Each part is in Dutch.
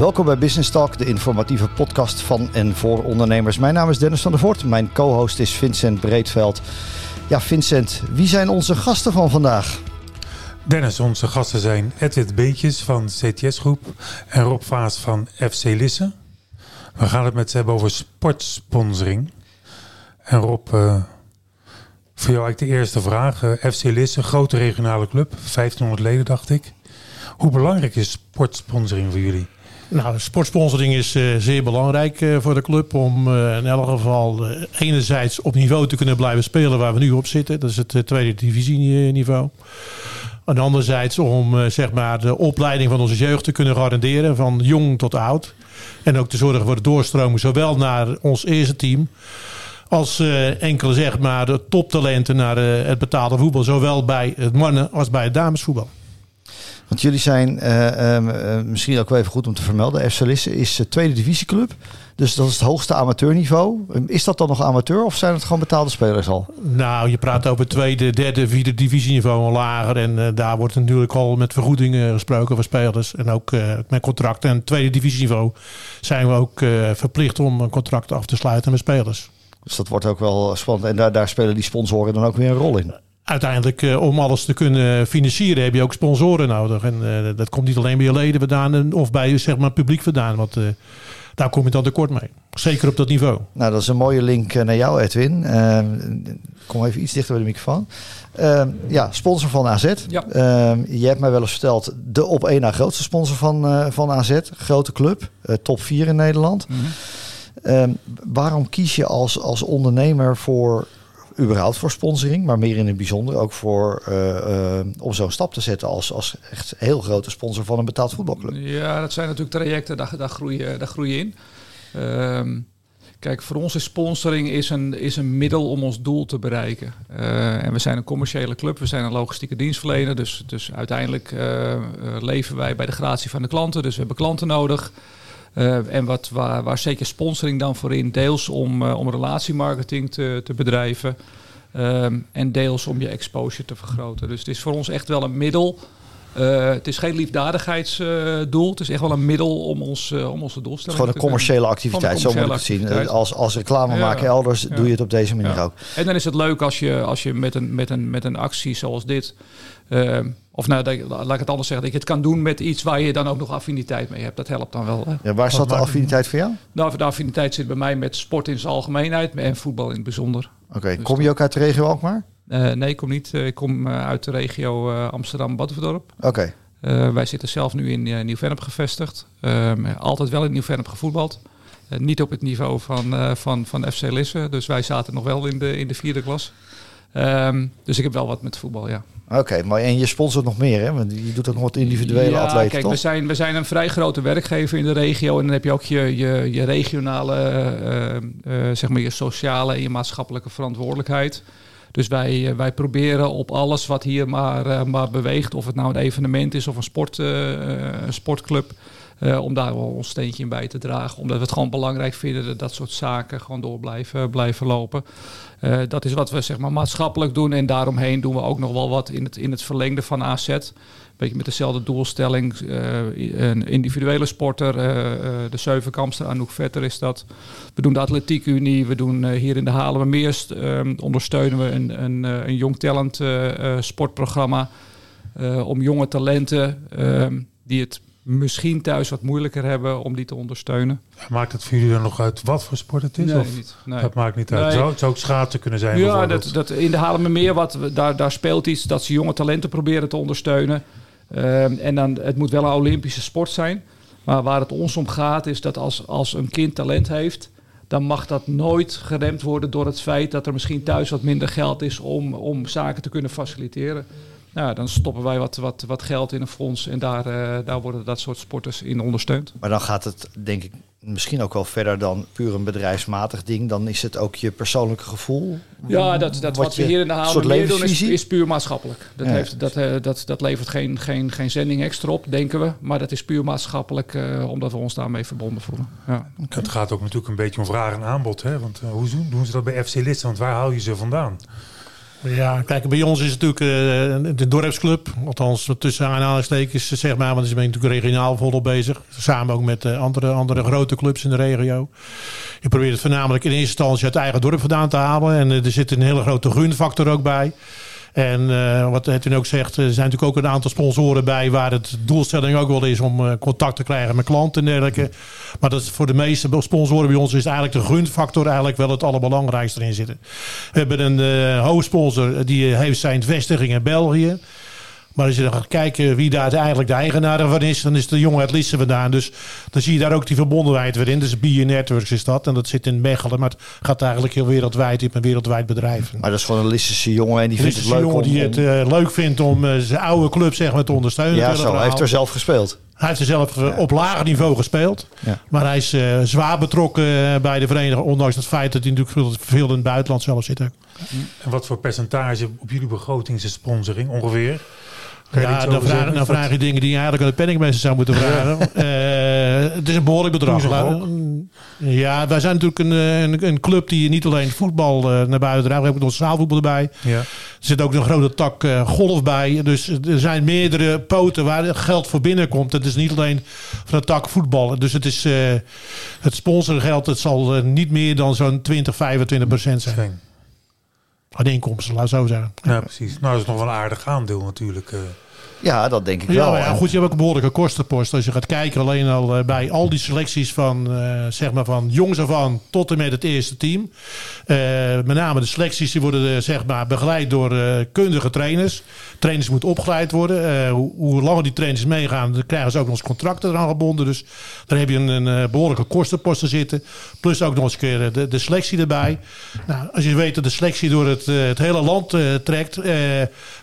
Welkom bij Business Talk, de informatieve podcast van en voor ondernemers. Mijn naam is Dennis van der Voort. Mijn co-host is Vincent Breedveld. Ja, Vincent, wie zijn onze gasten van vandaag? Dennis, onze gasten zijn Edwin Beentjes van CTS Groep en Rob Vaas van FC Lisse. We gaan het met ze hebben over sportsponsoring. En Rob, uh, voor jou eigenlijk de eerste vraag. Uh, FC Lisse, grote regionale club, 1500 leden dacht ik. Hoe belangrijk is sportsponsoring voor jullie? Nou, sportsponsoring is uh, zeer belangrijk uh, voor de club om uh, in elk geval enerzijds op niveau te kunnen blijven spelen waar we nu op zitten. Dat is het tweede divisieniveau. En anderzijds om zeg maar de opleiding van onze jeugd te kunnen garanderen, van jong tot oud. En ook te zorgen voor de doorstromen, zowel naar ons eerste team als enkele zeg maar de toptalenten naar het betaalde voetbal. Zowel bij het mannen als bij het damesvoetbal. Want jullie zijn uh, uh, misschien ook wel even goed om te vermelden. FC Lisse is de tweede divisieclub. Dus dat is het hoogste amateurniveau. Is dat dan nog amateur of zijn het gewoon betaalde spelers al? Nou, je praat over tweede, derde, vierde divisieniveau al lager. En uh, daar wordt natuurlijk al met vergoedingen gesproken voor spelers. En ook met contracten. En tweede divisieniveau zijn we ook verplicht om een contract af te sluiten met spelers. Dus dat wordt ook wel spannend. En daar, daar spelen die sponsoren dan ook weer een rol in uiteindelijk uh, om alles te kunnen financieren heb je ook sponsoren nodig. En uh, dat komt niet alleen bij je leden vandaan of bij zeg maar publiek vandaan. Want uh, daar kom je dan tekort mee. Zeker op dat niveau. Nou, dat is een mooie link naar jou, Edwin. kom even iets dichter bij de microfoon. ja, sponsor van AZ. Ja. je hebt mij wel eens verteld, de op één na grootste sponsor van, van AZ. Grote club, top 4 in Nederland. Mm -hmm. waarom kies je als, als ondernemer voor überhaupt voor sponsoring, maar meer in het bijzonder ook voor uh, uh, om zo'n stap te zetten als, als echt heel grote sponsor van een betaald voetbalclub. Ja, dat zijn natuurlijk trajecten, daar, daar, groeien, daar groeien in. Uh, kijk, voor ons is sponsoring is een, is een middel om ons doel te bereiken. Uh, en we zijn een commerciële club, we zijn een logistieke dienstverlener, dus, dus uiteindelijk leven wij bij de gratie van de klanten, dus we hebben klanten nodig. Uh, en wat, waar, waar zeker sponsoring dan voor in, deels om, uh, om relatiemarketing te, te bedrijven. Um, en deels om je exposure te vergroten. Dus het is voor ons echt wel een middel. Uh, het is geen liefdadigheidsdoel. het is echt wel een middel om, ons, om onze doelstelling Gewoon een commerciële activiteit, zo moet ik het zien. Als, als reclame ja, maken elders, ja. doe je het op deze manier ja. ook. En dan is het leuk als je, als je met, een, met, een, met een actie zoals dit... Uh, of nou, laat ik het anders zeggen, dat je het kan doen met iets waar je dan ook nog affiniteit mee hebt. Dat helpt dan wel. Hè? Ja, waar zat de affiniteit voor jou? Nou, de affiniteit zit bij mij met sport in zijn algemeenheid en voetbal in het bijzonder. Oké, okay. dus kom je ook uit de regio Alkmaar? Uh, nee, ik kom niet. Ik kom uh, uit de regio uh, Amsterdam-Badhoevedorp. Oké. Okay. wij zitten zelf nu in Nieuw-Vennep gevestigd. Ehm, altijd wel in Nieuw-Vennep gevoetbald. niet op het niveau van, van, van FC Lisse. Dus wij zaten nog wel in de, in de vierde klas. Um, dus ik heb wel wat met voetbal, ja. Oké, okay, maar en je sponsort nog meer, hè? Want je doet ook nog wat individuele ja, atleten, kijk, toch? We zijn, we zijn een vrij grote werkgever in de regio. En dan heb je ook je, je, je regionale, uh, uh, zeg maar je sociale en je maatschappelijke verantwoordelijkheid. Dus wij, wij proberen op alles wat hier maar, maar beweegt, of het nou een evenement is of een, sport, een sportclub, uh, om daar wel ons steentje in bij te dragen. Omdat we het gewoon belangrijk vinden dat dat soort zaken gewoon door blijven, blijven lopen. Uh, dat is wat we zeg maar maatschappelijk doen. En daaromheen doen we ook nog wel wat in het, in het verlengde van AZ. Beetje met dezelfde doelstelling. Een individuele sporter, de zevenkampster Anouk Vetter is dat. We doen de Atletiek Unie. We doen hier in de Halemermeerst ondersteunen we een, een, een jong talent sportprogramma. om jonge talenten die het misschien thuis wat moeilijker hebben om die te ondersteunen. Maakt het voor jullie dan nog uit wat voor sport het is? Nee, of niet. Nee. Dat maakt niet uit. Nee. Zou, het zou ook schaatsen kunnen zijn? Ja, dat, dat, in de Halemermeer wat, daar, daar speelt iets dat ze jonge talenten proberen te ondersteunen. Um, en dan, het moet wel een Olympische sport zijn. Maar waar het ons om gaat is dat als, als een kind talent heeft... dan mag dat nooit geremd worden door het feit dat er misschien thuis wat minder geld is... om, om zaken te kunnen faciliteren. Nou, dan stoppen wij wat, wat, wat geld in een fonds en daar, uh, daar worden dat soort sporters in ondersteund. Maar dan gaat het, denk ik, misschien ook wel verder dan puur een bedrijfsmatig ding. Dan is het ook je persoonlijke gevoel. Ja, dat, dat wat, wat we hier in de meer doen is, is, puur maatschappelijk. Dat, ja, heeft, dat, uh, dat, dat levert geen, geen, geen zending extra op, denken we. Maar dat is puur maatschappelijk, uh, omdat we ons daarmee verbonden voelen. Ja. Okay. Het gaat ook natuurlijk een beetje om vraag en aanbod. Hè? Want hoe doen ze dat bij FC List? Want waar haal je ze vandaan? Ja, kijk, bij ons is het natuurlijk uh, de dorpsclub. Althans, tussen aanhalingstekens, zeg maar. Want ze zijn natuurlijk regionaal volop bezig. Samen ook met andere, andere grote clubs in de regio. Je probeert het voornamelijk in eerste instantie uit eigen dorp vandaan te halen. En er zit een hele grote groenfactor ook bij. En uh, wat Edwin ook zegt, er zijn natuurlijk ook een aantal sponsoren bij waar het doelstelling ook wel is om uh, contact te krijgen met klanten en dergelijke. Maar dat is voor de meeste sponsoren bij ons is eigenlijk de gunfactor eigenlijk wel het allerbelangrijkste erin zitten. We hebben een uh, hoofdsponsor die heeft zijn vestiging in België. Maar als je dan gaat kijken wie daar eigenlijk de eigenaar van is, dan is de jongen uit Lisse vandaan. Dus dan zie je daar ook die verbondenheid weer in. Dus BIA Networks is dat. En dat zit in Mechelen. Maar het gaat eigenlijk heel wereldwijd. in een wereldwijd bedrijf. Maar dat is gewoon een Lissische jongen en die vindt het leuk jongen om... die het uh, leuk vindt om uh, zijn oude club zeg maar, te ondersteunen. Ja, zo. Hij heeft er zelf gespeeld. Hij heeft er zelf ja. op lager niveau gespeeld. Ja. Maar hij is uh, zwaar betrokken bij de vereniging. Ondanks het feit dat hij natuurlijk veel in het buitenland zelf zit. En wat voor percentage op jullie begroting is de sponsoring ongeveer? Ja, dan vraag, dan vraag je dingen die je eigenlijk aan de penningmeester zou moeten vragen. uh, het is een behoorlijk bedrag. Ja, wij zijn natuurlijk een, een, een, club die niet alleen voetbal uh, naar buiten draagt. We hebben nog zaalvoetbal erbij. Ja. Er zit ook een grote tak uh, golf bij. Dus er zijn meerdere poten waar geld voor binnenkomt. Het is niet alleen van de tak voetbal. Dus het is het sponsorgeld. Het zal niet meer dan zo'n 20, 25 procent zijn. Inkomsten, laat zo zeggen. Ja, precies. Nou, dat is nog wel een aardig aandeel natuurlijk. Ja, dat denk ik wel. Ja, goed, je hebt ook een behoorlijke kostenpost. Als je gaat kijken alleen al uh, bij al die selecties van, uh, zeg maar van jongs af aan tot en met het eerste team. Uh, met name de selecties die worden zeg maar begeleid door kundige trainers. Trainers moeten opgeleid worden. Hoe, hoe, langer die trainers meegaan, dan krijgen ze ook nog eens contracten eraan gebonden. Dus daar heb je een, een behoorlijke kostenpost te zitten. Plus ook nog eens een keer de, de selectie erbij. Nou, als je weet dat de selectie door het, het hele land trekt,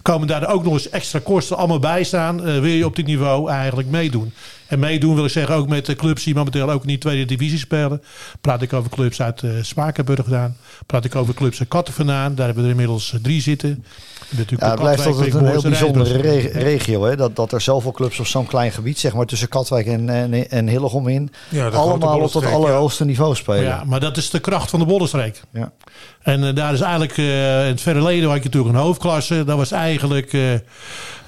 komen daar ook nog eens extra kosten allemaal bij bijstaan, uh, wil je op dit niveau eigenlijk meedoen. En meedoen wil ik zeggen ook met de clubs die momenteel ook in die tweede divisie spelen. Praat ik over clubs uit uh, Spakenburg gedaan. Praat ik over clubs uit Kattenverdaan. Daar hebben we er inmiddels uh, drie zitten. Ja, het blijft altijd een heel bijzondere re regio. Hè? Dat, dat er zoveel clubs op zo'n klein gebied, zeg maar tussen Katwijk en, en, en Hillegom in, ja, allemaal op het allerhoogste ja. niveau spelen. Ja, maar dat is de kracht van de Bollenstreek. Ja. En uh, daar is eigenlijk, uh, in het verleden had je natuurlijk een hoofdklasse. Dat was eigenlijk uh,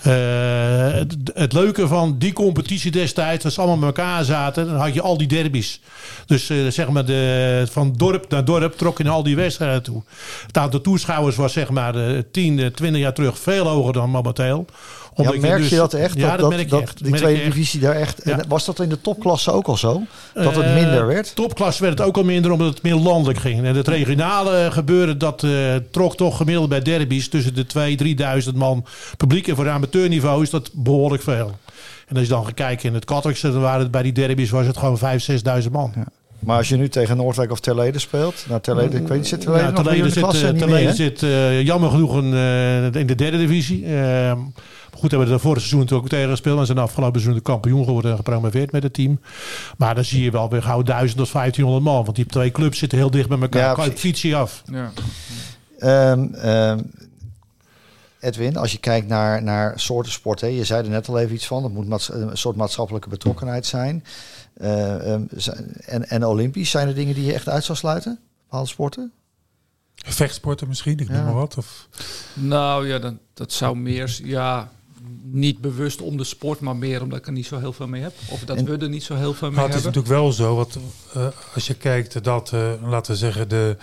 het, het, leuke van die competitie destijds. Als ze allemaal met elkaar zaten, dan had je al die derbies. Dus zeg maar de, van dorp naar dorp trok je al die wedstrijden toe. Het aantal toeschouwers was zeg maar 10, 20 jaar terug veel hoger dan momenteel. Ja, merk je, dus, dat echt? Ja, dat, dat, merk dat, echt. Die tweede divisie daar echt. Ja. was dat in de topklasse ook al zo? Dat het minder werd? Uh, topklasse werd het ook al minder omdat het meer landelijk ging. En het regionale gebeuren dat uh, trok toch gemiddeld bij derbies tussen de 2.000, 3.000 man publiek. En voor amateurniveau is dat behoorlijk veel. En als je dan gaat kijken in het Katwijkse, dan waren het bij die derbies was het gewoon 5.000, 6.000 man. Ja. Maar als je nu tegen Noordwijk of Terlede speelt, nou Terlede, ik weet niet, zit Terlede ja, nog Terlede in de zit, klasse? Terlede zit uh, jammer genoeg een, uh, in de derde divisie. Uh, goed, hebben we de vorige seizoen ook tegen gespeeld. En zijn afgelopen seizoen de kampioen geworden en gepromoveerd met het team. Maar dan zie je wel weer gauw 1000 tot 1500 man. Want die twee clubs zitten heel dicht bij elkaar. Ja, kan het fietsje af. Ja. Um, um, Edwin, als je kijkt naar, naar soorten sport, hè, je zei er net al even iets van, het moet een soort maatschappelijke betrokkenheid zijn. Uh, um, en, en Olympisch, zijn er dingen die je echt uit zou sluiten? Bepaalde sporten? Vechtsporten misschien, ik ja. noem maar wat. Of... Nou ja, dan, dat zou meer, ja, niet bewust om de sport, maar meer omdat ik er niet zo heel veel mee heb. Of dat en, we er niet zo heel veel mee hebben. Het is natuurlijk wel zo, wat, uh, als je kijkt dat, uh, laten we zeggen, de,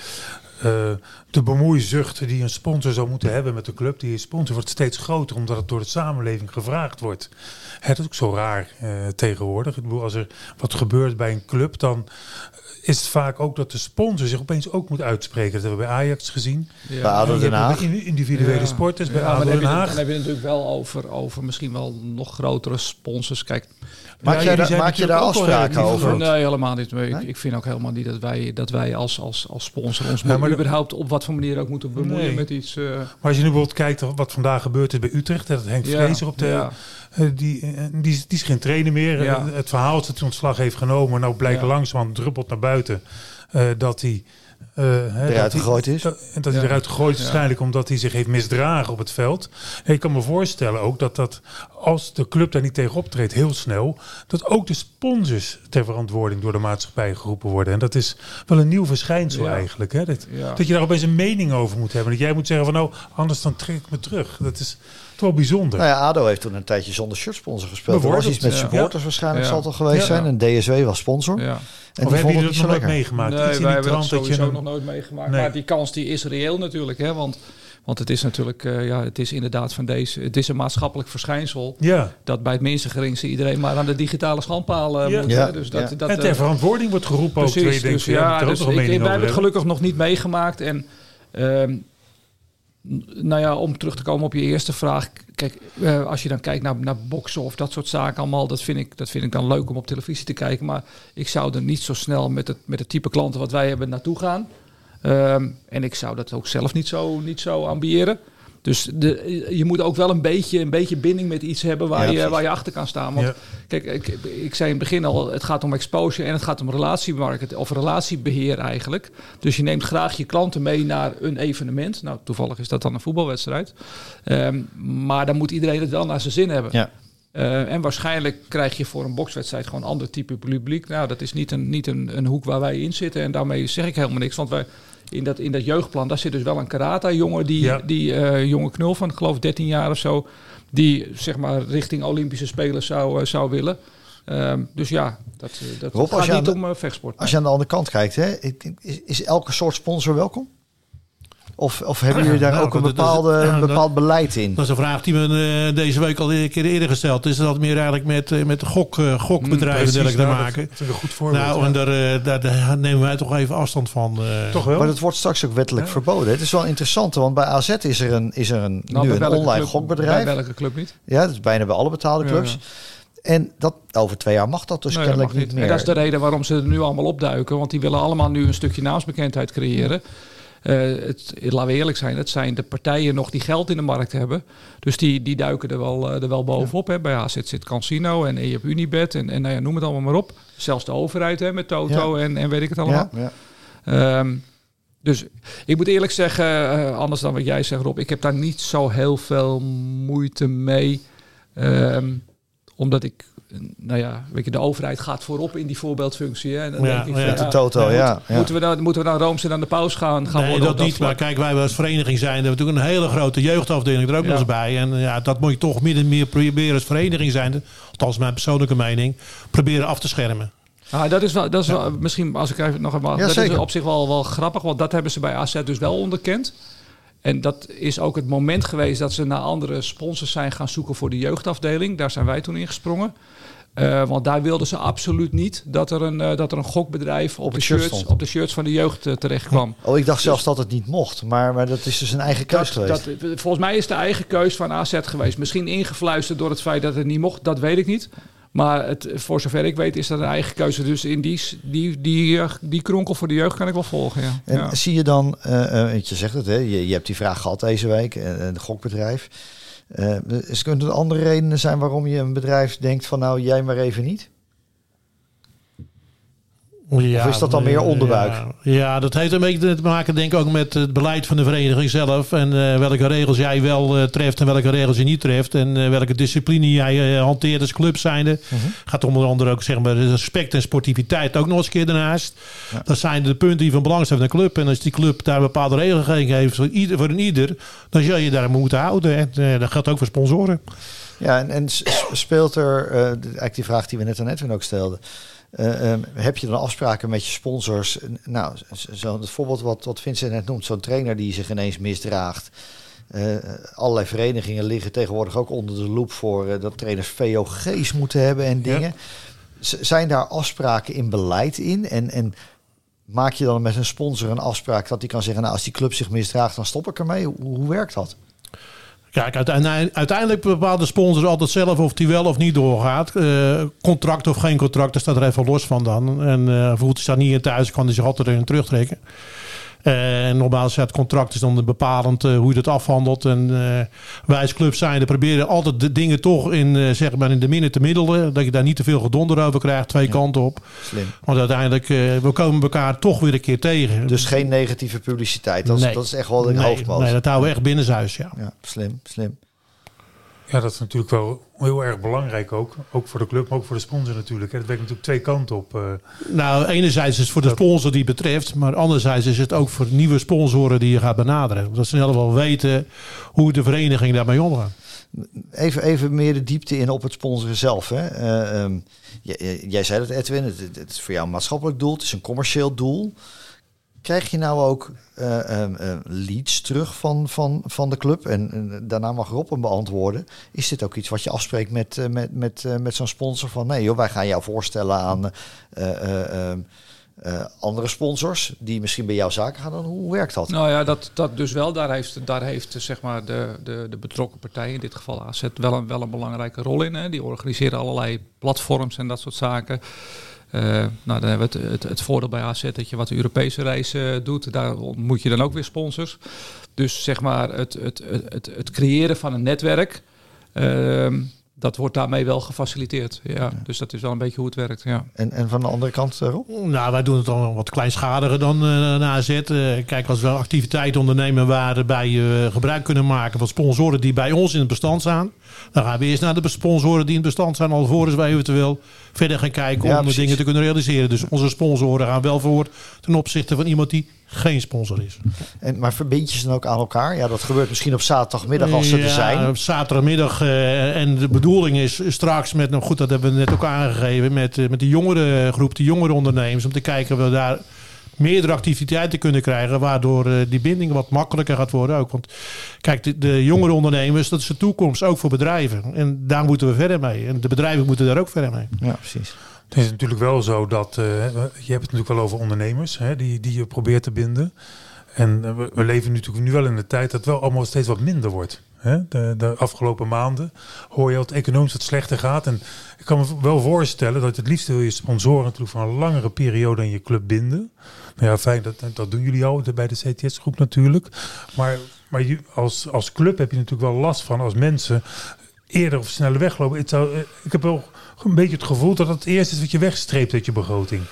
uh, de bemoeizucht die een sponsor zou moeten hebben met de club, die sponsor wordt steeds groter omdat het door de samenleving gevraagd wordt. Het is ook zo raar uh, tegenwoordig. Ik bedoel, als er wat gebeurt bij een club, dan is het vaak ook dat de sponsor zich opeens ook moet uitspreken. Dat hebben we bij Ajax gezien. Ja. Bij ADO Den Haag. Individuele ja. sporters, bij ja, ADO Den Haag. Dan heb je natuurlijk wel over, over misschien wel nog grotere sponsors. Kijk, Maak, ja, daar, maak je daar afspraken over? Nee, helemaal niet. Ik, nee? ik, vind ook helemaal niet dat wij, dat wij als, als, als sponsor ons ja, maar überhaupt op wat voor manier ook moeten bemoeien nee. met iets. Uh... Maar als je nu bijvoorbeeld kijkt wat vandaag gebeurt is bij Utrecht, dat Henk Vrezer op de... Uh, die, uh, die, die is geen trainer meer. Ja. Het verhaal dat hij ontslag heeft genomen, nou blijkt ja. langzaam druppelt naar buiten dat hij eh, hè, Eruit dat hij- gegooid is. dat- En dat hij Ja. eruit gegooid is Ja. waarschijnlijk omdat hij zich heeft misdragen op het veld. En ik kan me voorstellen ook dat dat als de club daar niet tegen optreedt heel snel, dat ook de sponsors ter verantwoording door de maatschappij geroepen worden. En dat is wel een nieuw verschijnsel Ja. eigenlijk. Hè? Dat, Ja. dat je daar opeens een mening over moet hebben. Dat jij moet zeggen van nou, anders dan trek ik me terug. Dat is toch wel bijzonder. Nou ja, ADO heeft toen een tijdje zonder shirtsponsor gespeeld. Er was iets met ja. supporters waarschijnlijk Ja. zal het al geweest Ja. zijn. En DSW was sponsor. Ja. En of hebben jullie het dat nog nooit meegemaakt? Nee, Iets in wij die hebben dat trant dat je sowieso nog nooit meegemaakt. Nee. Maar die kans die is reëel natuurlijk. Hè? Want, want het is natuurlijk, eh, ja, het is inderdaad van deze, het is een maatschappelijk verschijnsel. Ja. Dat bij het minste geringste iedereen maar aan de digitale schandpaal eh, Ja. moet. Ja. Dus dat, Ja. dat, en ter eh, verantwoording wordt geroepen ook. Terwijl je denkt, dus, ja, ook dus ik, wij hebben het gelukkig nog niet meegemaakt. En ehm, nou ja, om terug te komen op je eerste vraag. Kijk, eh, als je dan kijkt naar, naar boksen of dat soort zaken allemaal, dat vind, ik, dat vind ik dan leuk om op televisie te kijken. Maar ik zou er niet zo snel met het, met het type klanten wat wij hebben naartoe gaan. Ehm, en ik zou dat ook zelf niet zo, niet zo ambiëren. Dus de, je moet ook wel een beetje, een beetje binding met iets hebben waar, Ja, je, waar je achter kan staan. Want Ja. Kijk, ik, ik zei in het begin al, het gaat om exposure en het gaat om relatiemarketing of relatiebeheer eigenlijk. Dus je neemt graag je klanten mee naar een evenement. Nou, toevallig is dat dan een voetbalwedstrijd. Ehm, maar dan moet iedereen het wel naar zijn zin hebben. Ja. Eh, en waarschijnlijk krijg je voor een bokswedstrijd gewoon een ander type publiek. Nou, dat is niet een, niet een, een hoek waar wij in zitten. En daarmee zeg ik helemaal niks. Want wij, in, dat, in dat jeugdplan, daar zit dus wel een karate-jongen, die, Ja. die eh, jonge knul van, ik geloof 13 jaar of zo, die zeg maar richting Olympische Spelen zou, eh, zou willen. Ehm, dus ja, dat, eh, dat Rob, gaat je aan niet de- om vechtsport. Als je aan de andere kant kijkt, hè, is, is elke soort sponsor welkom? Of, of hebben jullie daar Nou, ook een dat- dat- een bepaald beleid in? Dat is een vraag die me eh, deze week al een keer eerder gesteld is. Dat had meer eigenlijk met, eh, met de gok, eh, gokbedrijven Precies, dergelijke te nou, maken. Dat, dat is een goed voorbeeld. Nou, ja. en daar, eh, daar, daar nemen wij toch even afstand van. eh. Toch wel? Maar dat wordt straks ook wettelijk Ja. verboden. Het is wel interessant, want bij AZ is er een, is er een, Nou, nu een online club- gokbedrijf. Bij welke club niet? Ja, dat is bijna bij alle betaalde Ja, clubs. En dat, over twee jaar mag dat dus Nee, kennelijk niet meer. En dat is de reden waarom ze er nu allemaal opduiken. Want die willen allemaal nu een stukje naamsbekendheid creëren. Het, laten we eerlijk zijn, het zijn de partijen nog die geld in de markt hebben. Dus die, die duiken er wel, eh, er wel bovenop. Hè. Bij AZ zit Casino en je hebt Unibet en, en nou ja, noem het allemaal maar op. Zelfs de overheid hè, met Toto en, en weet ik het allemaal. ja. Ehm, dus ik moet eerlijk zeggen, eh, anders dan wat jij zegt Rob, ik heb daar niet zo heel veel moeite mee. Ehm, omdat ik, eh, nou ja, weet je, de overheid gaat voorop in die voorbeeldfunctie. Hè? En dan Ja, denk ik, ja. van, Met de ja, toto, ja. ja. Moeten, we dan, moeten we dan Rooms en aan de paus gaan, gaan Nee, worden dat op niet. Maar kijk, wij als vereniging zijn, hebben natuurlijk een hele grote jeugdafdeling er ook Ja. nog eens bij. En ja, dat moet je toch min en meer proberen als vereniging zijn, althans mijn persoonlijke mening, proberen af te schermen. Ah, dat is wel, dat is wel misschien als ik even nog eenmaal. Ja, dat zeker. is op zich wel, wel grappig, want dat hebben ze bij AZ dus wel onderkend. En dat is ook het moment geweest dat ze naar andere sponsors zijn gaan zoeken voor de jeugdafdeling. Daar zijn wij toen ingesprongen. Eh, want daar wilden ze absoluut niet dat er een, eh, dat er een gokbedrijf op, de shirt shirts, stond. op de shirts van de jeugd eh, terecht kwam. Oh, ik dacht zelfs dat het niet mocht. Maar, maar dat is dus een eigen keus Dat, geweest. dat, volgens mij is de eigen keus van AZ geweest. Misschien ingefluisterd door het feit dat het niet mocht, dat weet ik niet. Maar het, voor zover ik weet is dat een eigen keuze. Dus in die, die, die, die kronkel voor de jeugd kan ik wel volgen. Ja. En ja. zie je dan, want je zegt het, hè, je, je hebt die vraag gehad deze week, eh, een gokbedrijf. Is kunnen er andere redenen zijn waarom je een bedrijf denkt van nou jij maar even niet? Ja, Of is dat dan meer onderbuik? Ja, ja, dat heeft een beetje te maken denk ik ook met het beleid van de vereniging zelf. En eh, welke regels jij wel eh, treft en welke regels je niet treft. En eh, welke discipline jij hanteert als club zijnde. Mhm. Gaat onder andere ook zeg maar, respect en sportiviteit ook nog eens een keer daarnaast. Ja. Dat zijn de punten die van belang zijn van een club. En als die club daar bepaalde regelgeving heeft voor, ieder, voor een ieder. Dan zul je daar moeten houden. En dat geldt ook voor sponsoren. Ja, en, speelt er, de- eigenlijk die vraag die we net aan Edwin ook stelden. Eh, ehm, heb je dan afspraken met je sponsors? Nou, z- zo, het voorbeeld wat, wat Vincent net noemt, zo'n trainer die zich ineens misdraagt. Eh, allerlei verenigingen liggen tegenwoordig ook onder de loep voor eh, dat trainers VOG's moeten hebben en dingen. Zijn daar afspraken in beleid in? En, en maak je dan met een sponsor een afspraak dat die kan zeggen, nou als die club zich misdraagt, dan stop ik ermee? Hoe, hoe werkt dat? Kijk, uiteindelijk, bepaalt de sponsor altijd zelf of die wel of niet doorgaat. Eh, contract of geen contract, daar staat er even los van dan. En eh voelt hij staat niet in thuis, kan hij zich altijd erin terugtrekken. Uh, en nogmaals, het contract is dan bepalend uh, hoe je dat afhandelt. En uh, wij als club zijn, proberen altijd de dingen toch in, zeg maar in de midden te middelen. Dat je daar niet te veel gedonder over krijgt, twee ja. kanten op. Slim. Want uiteindelijk, we komen elkaar toch weer een keer tegen. Dus geen negatieve publiciteit. Dat, nee. is, dat is echt wel een nee, hoofdmoot. Nee, dat houden we echt binnenshuis, ja. ja. Slim, slim. Ja, dat is natuurlijk wel heel erg belangrijk ook. Ook voor de club, maar ook voor de sponsor natuurlijk. Het werkt natuurlijk twee kanten op. Uh, nou, enerzijds is het voor de sponsor die het betreft. Maar anderzijds is het ook voor nieuwe sponsoren die je gaat benaderen. Dat ze in ieder geval weten hoe de vereniging daarmee omgaat. Even, even meer de diepte in op het sponsoren zelf. Hè. Uh, um, jij, jij, zei het Edwin, het, het, is voor jou een maatschappelijk doel. Het is een commercieel doel. Krijg je nou ook uh, uh, leads terug van, van, van de club? En, daarna mag Rob hem beantwoorden. Is dit ook iets wat je afspreekt met, uh, met, met, met zo'n sponsor? Van nee joh, wij gaan jou voorstellen aan andere sponsors die misschien bij jouw zaken gaan. Dan hoe werkt dat? Nou ja, dat, dat dus wel. Daar heeft, daar heeft zeg maar de, de, de betrokken partij, in dit geval AZ, wel een, wel een belangrijke rol in. Hè. Die organiseren allerlei platforms en dat soort zaken. Uh, nou, dan hebben we het, het, voordeel bij AZ dat je wat Europese reizen doet. Daar ontmoet je dan ook weer sponsors. Dus zeg maar het, het, creëren van een netwerk. Uh, dat wordt daarmee wel gefaciliteerd. Ja, ja, Dus dat is wel een beetje hoe het werkt. Ja. En, en van de andere kant, uh, Rob? Nou, wij doen het dan wat kleinschaliger dan uh, na AZ. Uh, kijk, als we activiteiten ondernemen waarbij je gebruik kunnen maken van sponsoren die bij ons in het bestand staan. Dan gaan we eerst naar de sponsoren die in het bestand zijn, alvorens wij eventueel verder gaan kijken ja, om precies. dingen te kunnen realiseren. Dus onze sponsoren gaan wel voor ten opzichte van iemand die geen sponsor is. En, maar verbind je ze dan ook aan elkaar? Ja, dat gebeurt misschien op zaterdagmiddag als ze ja, er zijn. Op zaterdagmiddag. Uh, en de bedoeling is straks met, nou goed, dat hebben we net ook aangegeven, met, uh, met de jongere groep, de jongere ondernemers, om te kijken of we daar meerdere activiteiten kunnen krijgen, waardoor uh, die binding wat makkelijker gaat worden ook. Want kijk, de, de jongere ondernemers, dat is de toekomst ook voor bedrijven. En daar moeten we verder mee. En de bedrijven moeten daar ook verder mee. Ja, precies. Het is natuurlijk wel zo dat, uh, je hebt het natuurlijk wel over ondernemers, hè, die, die je probeert te binden. En uh, we, leven natuurlijk nu wel in de tijd dat het wel allemaal steeds wat minder wordt. Hè? De, de, afgelopen maanden hoor je dat het economisch wat slechter gaat. En ik kan me wel voorstellen dat het liefst wil je sponsoren natuurlijk voor een langere periode in je club binden. Nou ja, fijn, dat, dat doen jullie al bij de CTS-groep natuurlijk. Maar, maar je, als, als club heb je natuurlijk wel last van als mensen eerder of sneller weglopen. Het zou, ik heb wel een beetje het gevoel dat het eerst is wat je wegstreept uit je begroting.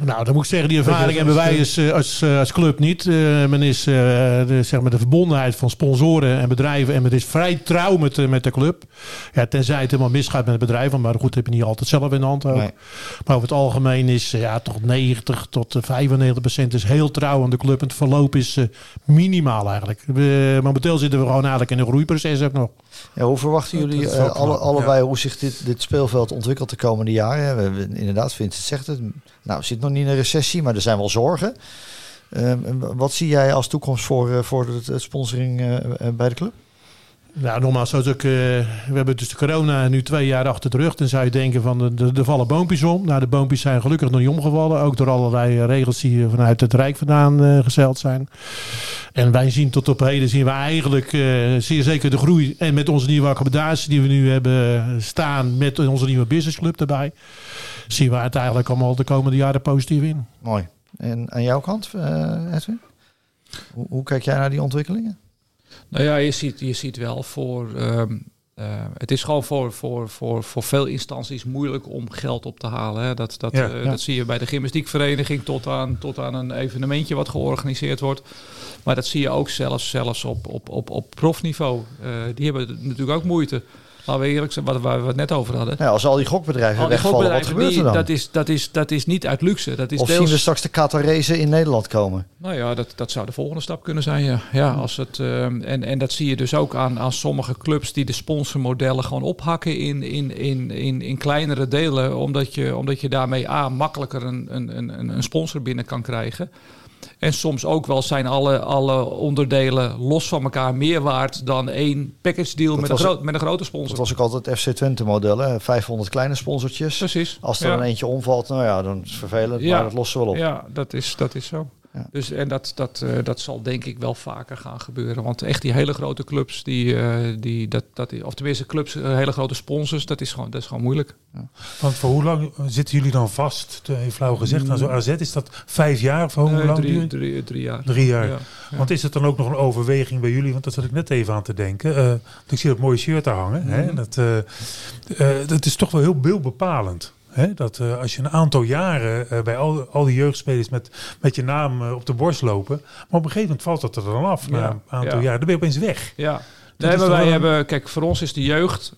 Nou, dan moet ik zeggen, die ervaring hebben wij als, als, als club niet. Uh, men is uh, de, zeg maar de verbondenheid van sponsoren en bedrijven. En men is vrij trouw met, met de club. Ja, tenzij het helemaal misgaat met het bedrijf. Maar goed, heb je niet altijd zelf in de hand ook. Nee. Maar over het algemeen is ja, toch 90 tot 95 procent is heel trouw aan de club. En het verloop is minimaal eigenlijk. We, momenteel zitten we gewoon eigenlijk in een groeiproces ook nog. Ja, hoe verwachten jullie alle, allebei ja. hoe zich dit, dit speelveld ontwikkelt de komende jaren? We, inderdaad, Vincent zegt het. Nou, zit nog niet in een recessie, maar er zijn wel zorgen. Uh, wat zie jij als toekomst voor, uh, voor het sponsoring uh, bij de club? Nou, nogmaals, ik, uh, we hebben dus de corona nu twee jaar achter de rug. Dan zou je denken van, de, de, vallen boompjes om. Nou, de boompjes zijn gelukkig nog niet omgevallen. Ook door allerlei regels die vanuit het Rijk vandaan uh, zijn. En wij zien tot op heden, zien we eigenlijk uh, zeer zeker de groei. En met onze nieuwe accommodatie die we nu hebben staan, met onze nieuwe businessclub erbij. Zien we het eigenlijk allemaal de komende jaren positief in. Mooi. En aan jouw kant, Edwin? Hoe, hoe kijk jij naar die ontwikkelingen? Nou ja, je ziet, je ziet wel voor. Um, uh, het is gewoon voor, voor, voor, voor veel instanties moeilijk om geld op te halen. Hè. Dat, dat, ja, uh, ja. dat zie je bij de gymnastiekvereniging tot aan, tot aan een evenementje wat georganiseerd wordt. Maar dat zie je ook zelfs, zelfs op, op, op, op profniveau. Uh, die hebben natuurlijk ook moeite. Laten we eerlijk zijn, wat, waar we het net over hadden. Ja, als al die gokbedrijven al die wegvallen, gokbedrijven, wat gebeurt die, er dan? Dat is, dat, is, dat is niet uit luxe. Dat is of deels... zien we straks de Qatarese in Nederland komen? Nou ja, dat, dat zou de volgende stap kunnen zijn. Ja. Ja, als het, uh, en, en dat zie je dus ook aan, aan sommige clubs die de sponsormodellen gewoon ophakken in, in, in, in, in kleinere delen. Omdat je, omdat je daarmee A, makkelijker een, een, een, een sponsor binnen kan krijgen. En soms ook wel zijn alle, alle onderdelen los van elkaar meer waard dan één package deal met een, groot, met een grote sponsor. Dat was ook altijd het FC Twente model, hè? 500 kleine sponsortjes. Precies. Als er ja. een eentje omvalt, nou ja, dan is het vervelend, ja. maar dat lossen we wel op. Ja, dat is, dat is zo. Ja. Dus, en dat, dat, eh, dat zal denk ik wel vaker gaan gebeuren. Want echt die hele grote clubs, die, eh, die, dat, dat, of tenminste clubs, eh, hele grote sponsors, dat is gewoon, dat is gewoon moeilijk. Want voor hoe lang zitten jullie dan vast? Te- Even flauw gezegd, aan zo'n AZ is dat vijf jaar of hoe Nee, lang? drie, duurt- drie, drie jaar. Drie jaar. Ja, ja. Want is het dan ook nog een overweging bij jullie? Want dat zat ik net even aan te denken. Eh, want ik zie dat mooie shirt daar hangen. Hè? Mhm. Dat, eh, eh, dat is toch wel heel beeldbepalend. Hè? Dat eh, als je een aantal jaren eh, bij al, al die jeugdspelers met, met je naam eh, op de borst lopen. Maar op een gegeven moment valt dat er dan af. Na een aantal ja. jaar. Dan ben je opeens weg. Ja. Nee, maar wij een- hebben, kijk, voor ons is de jeugd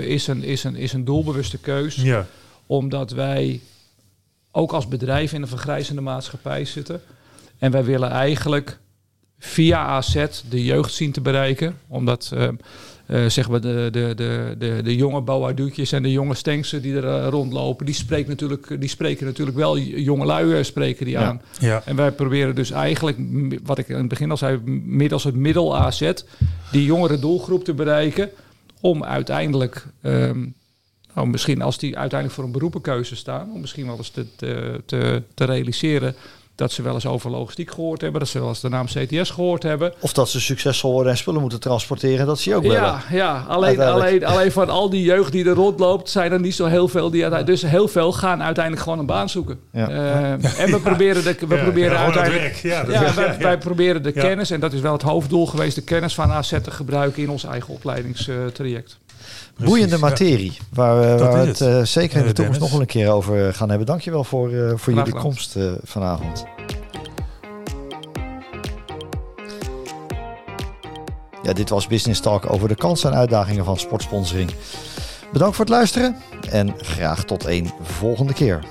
is een, is een, is een doelbewuste keus. Ja. Omdat wij ook als bedrijf in een vergrijzende maatschappij zitten. En wij willen eigenlijk via AZ de jeugd zien te bereiken. Omdat eh, eh, zeg maar de, de, de, de, de jonge Boaduutjes en de jonge Stenksen die er eh, rondlopen, die, spreekt natuurlijk, die spreken natuurlijk wel jonge lui eh, spreken die Ja. aan. Ja. En wij proberen dus eigenlijk, wat ik in het begin al zei, middels het middel AZ, die jongere doelgroep te bereiken. Om uiteindelijk, ehm, nou, misschien als die uiteindelijk voor een beroepenkeuze staan, om misschien wel eens te, te, te, te realiseren dat ze wel eens over logistiek gehoord hebben, dat ze wel eens de naam CTS gehoord hebben. Of dat ze succesvol worden en spullen moeten transporteren, dat zie je ook wel. Ja, ja alleen, alleen, alleen van al die jeugd die er rondloopt, zijn er niet zo heel veel die uiteindelijk. Dus heel veel gaan uiteindelijk gewoon een baan zoeken. Ja. Eh, en we proberen, de, we Ja, proberen ja, uiteindelijk. wij, proberen de kennis, en dat is wel het hoofddoel geweest, de kennis van AZ te gebruiken in ons eigen opleidingstraject. Boeiende ja. materie, waar, we- waar het het. eh, zeker in de toekomst nog wel een keer over gaan hebben. Dankjewel voor, eh, voor Graag jullie gedaan. komst eh, vanavond. Ja, dit was Business Talk over de kansen en uitdagingen van sportsponsoring. Bedankt voor het luisteren en graag tot een volgende keer.